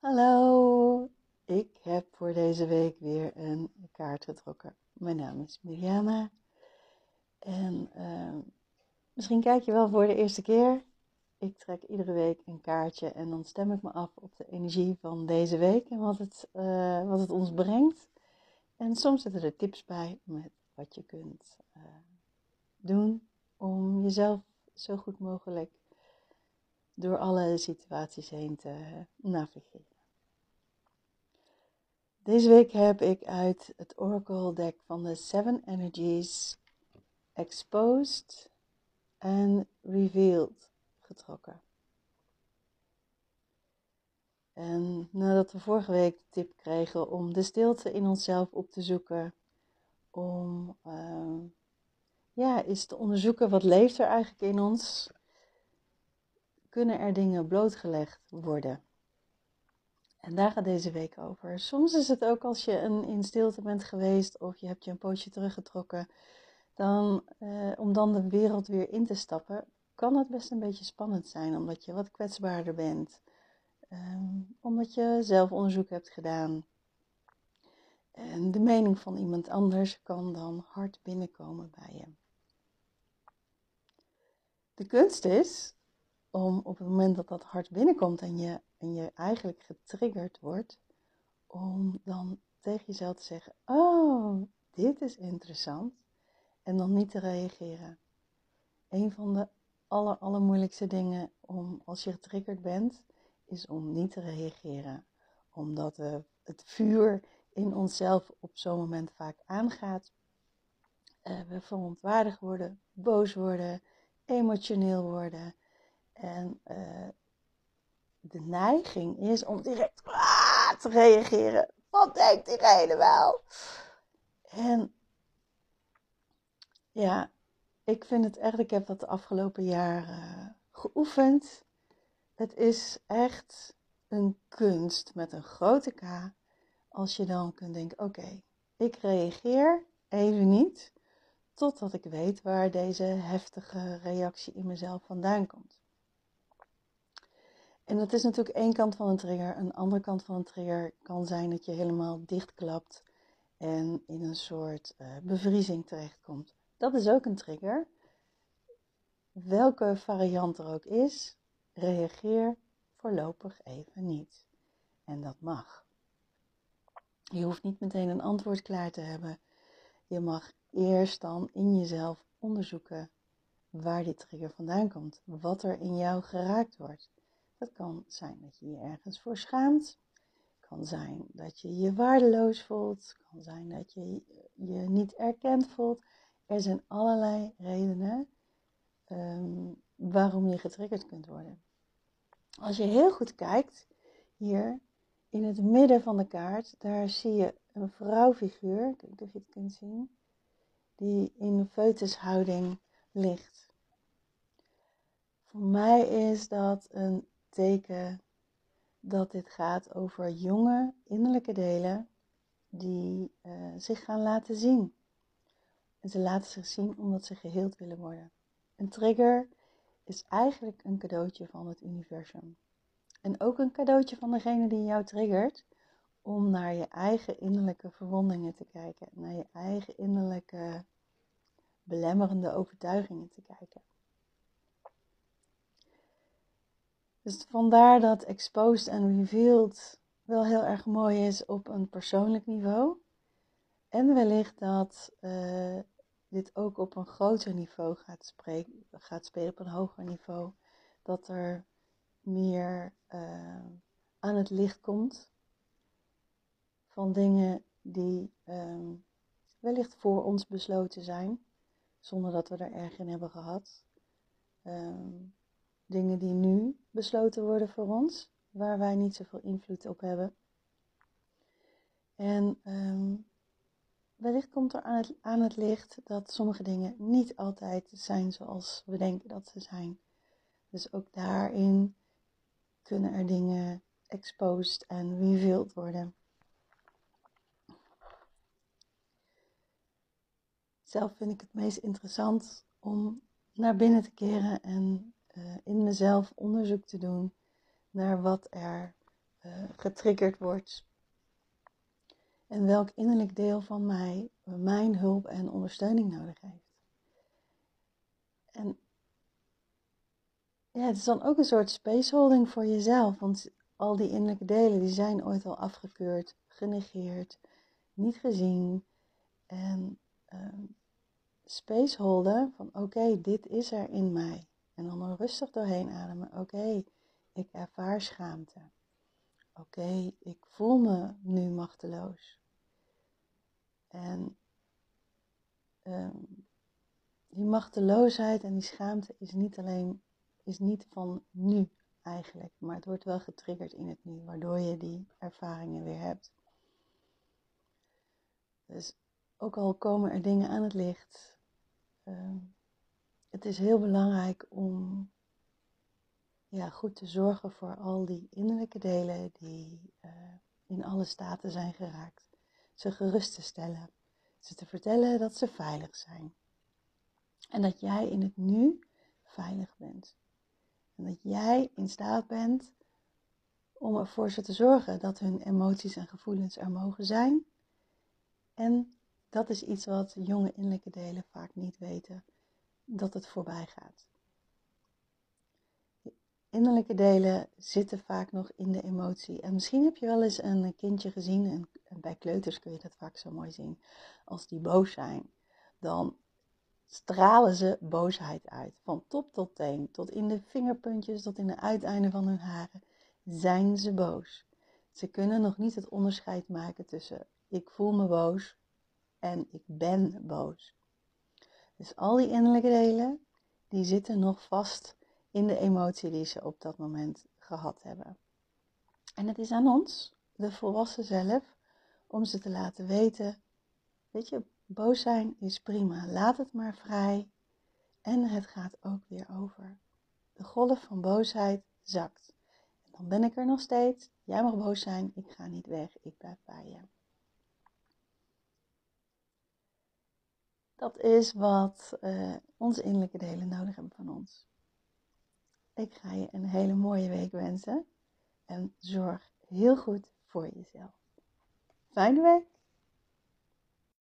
Hallo, ik heb voor deze week weer een kaart getrokken. Mijn naam is Mirjana en uh, misschien kijk je wel voor de eerste keer. Ik trek iedere week een kaartje en dan stem ik me af op de energie van deze week en wat het, uh, wat het ons brengt. En soms zitten er tips bij met wat je kunt uh, doen om jezelf zo goed mogelijk door alle situaties heen te navigeren. Deze week heb ik uit het Oracle deck van de Seven Energies Exposed en Revealed getrokken. En nadat we vorige week de tip kregen om de stilte in onszelf op te zoeken, om uh, ja, eens te onderzoeken wat leeft er eigenlijk in ons, kunnen er dingen blootgelegd worden. En daar gaat deze week over. Soms is het ook als je een, in stilte bent geweest of je hebt je een pootje teruggetrokken, dan, eh, om dan de wereld weer in te stappen, kan het best een beetje spannend zijn, omdat je wat kwetsbaarder bent, um, omdat je zelf onderzoek hebt gedaan. En de mening van iemand anders kan dan hard binnenkomen bij je. De kunst is om op het moment dat dat hart binnenkomt en je, en je eigenlijk getriggerd wordt, om dan tegen jezelf te zeggen: Oh, dit is interessant. En dan niet te reageren. Een van de aller, allermoeilijkste dingen om als je getriggerd bent, is om niet te reageren. Omdat uh, het vuur in onszelf op zo'n moment vaak aangaat. Uh, we verontwaardigd worden, boos worden, emotioneel worden. En uh, de neiging is om direct ah, te reageren. Wat denkt diegene wel? En ja, ik vind het echt, ik heb dat de afgelopen jaren geoefend. Het is echt een kunst met een grote K. Als je dan kunt denken, oké, ik reageer even niet. Totdat ik weet waar deze heftige reactie in mezelf vandaan komt. En dat is natuurlijk één kant van een trigger. Een andere kant van een trigger kan zijn dat je helemaal dichtklapt en in een soort uh, bevriezing terechtkomt. Dat is ook een trigger. Welke variant er ook is, reageer voorlopig even niet. En dat mag. Je hoeft niet meteen een antwoord klaar te hebben. Je mag eerst dan in jezelf onderzoeken waar die trigger vandaan komt. Wat er in jou geraakt wordt. Dat kan zijn dat je je ergens voor schaamt. kan zijn dat je je waardeloos voelt. kan zijn dat je je niet erkend voelt. Er zijn allerlei redenen um, waarom je getriggerd kunt worden. Als je heel goed kijkt, hier in het midden van de kaart, daar zie je een vrouwfiguur, kijk of je het kunt zien, die in foetushouding ligt. Voor mij is dat een teken dat dit gaat over jonge innerlijke delen die uh, zich gaan laten zien. En ze laten zich zien omdat ze geheeld willen worden. Een trigger is eigenlijk een cadeautje van het universum. En ook een cadeautje van degene die jou triggert om naar je eigen innerlijke verwondingen te kijken, naar je eigen innerlijke belemmerende overtuigingen te kijken. Dus vandaar dat exposed en revealed wel heel erg mooi is op een persoonlijk niveau. En wellicht dat uh, dit ook op een groter niveau gaat, spreken, gaat spelen, op een hoger niveau. Dat er meer uh, aan het licht komt van dingen die um, wellicht voor ons besloten zijn, zonder dat we er erg in hebben gehad. Um, dingen die nu besloten worden voor ons, waar wij niet zoveel invloed op hebben. En um, wellicht komt er aan het, aan het licht dat sommige dingen niet altijd zijn zoals we denken dat ze zijn. Dus ook daarin kunnen er dingen exposed en revealed worden. Zelf vind ik het meest interessant om naar binnen te keren en uh, in mezelf onderzoek te doen naar wat er uh, getriggerd wordt. En welk innerlijk deel van mij mijn hulp en ondersteuning nodig heeft. En ja, het is dan ook een soort spaceholding voor jezelf. Want al die innerlijke delen die zijn ooit al afgekeurd, genegeerd, niet gezien. En um, spaceholden van oké, dit is er in mij. En dan rustig doorheen ademen. Oké, ik ervaar schaamte. Oké, ik voel me nu machteloos. En um, die machteloosheid en die schaamte is niet alleen is niet van nu eigenlijk, maar het wordt wel getriggerd in het nu, waardoor je die ervaringen weer hebt. Dus ook al komen er dingen aan het licht, uh, het is heel belangrijk om ja, goed te zorgen voor al die innerlijke delen die uh, in alle staten zijn geraakt. Ze gerust te stellen, ze te vertellen dat ze veilig zijn. En dat jij in het nu veilig bent. En dat jij in staat bent om ervoor ze te zorgen dat hun emoties en gevoelens er mogen zijn. En dat is iets wat jonge innerlijke delen vaak niet weten, dat het voorbij gaat. innerlijke delen zitten vaak nog in de emotie. En misschien heb je wel eens een kindje gezien, en bij kleuters kun je dat vaak zo mooi zien, als die boos zijn. Dan stralen ze boosheid uit. Van top tot teen, tot in de vingerpuntjes, tot in de uiteinden van hun haren, zijn ze boos. Ze kunnen nog niet het onderscheid maken tussen ik voel me boos en ik ben boos. Dus al die innerlijke delen, die zitten nog vast in de emotie die ze op dat moment gehad hebben. En het is aan ons, de volwassen zelf, om ze te laten weten, weet je, Boos zijn is prima, laat het maar vrij en het gaat ook weer over. De golf van boosheid zakt. En dan ben ik er nog steeds. Jij mag boos zijn, ik ga niet weg, ik blijf bij je. Dat is wat uh, onze innerlijke delen nodig hebben van ons. Ik ga je een hele mooie week wensen en zorg heel goed voor jezelf. Fijne week!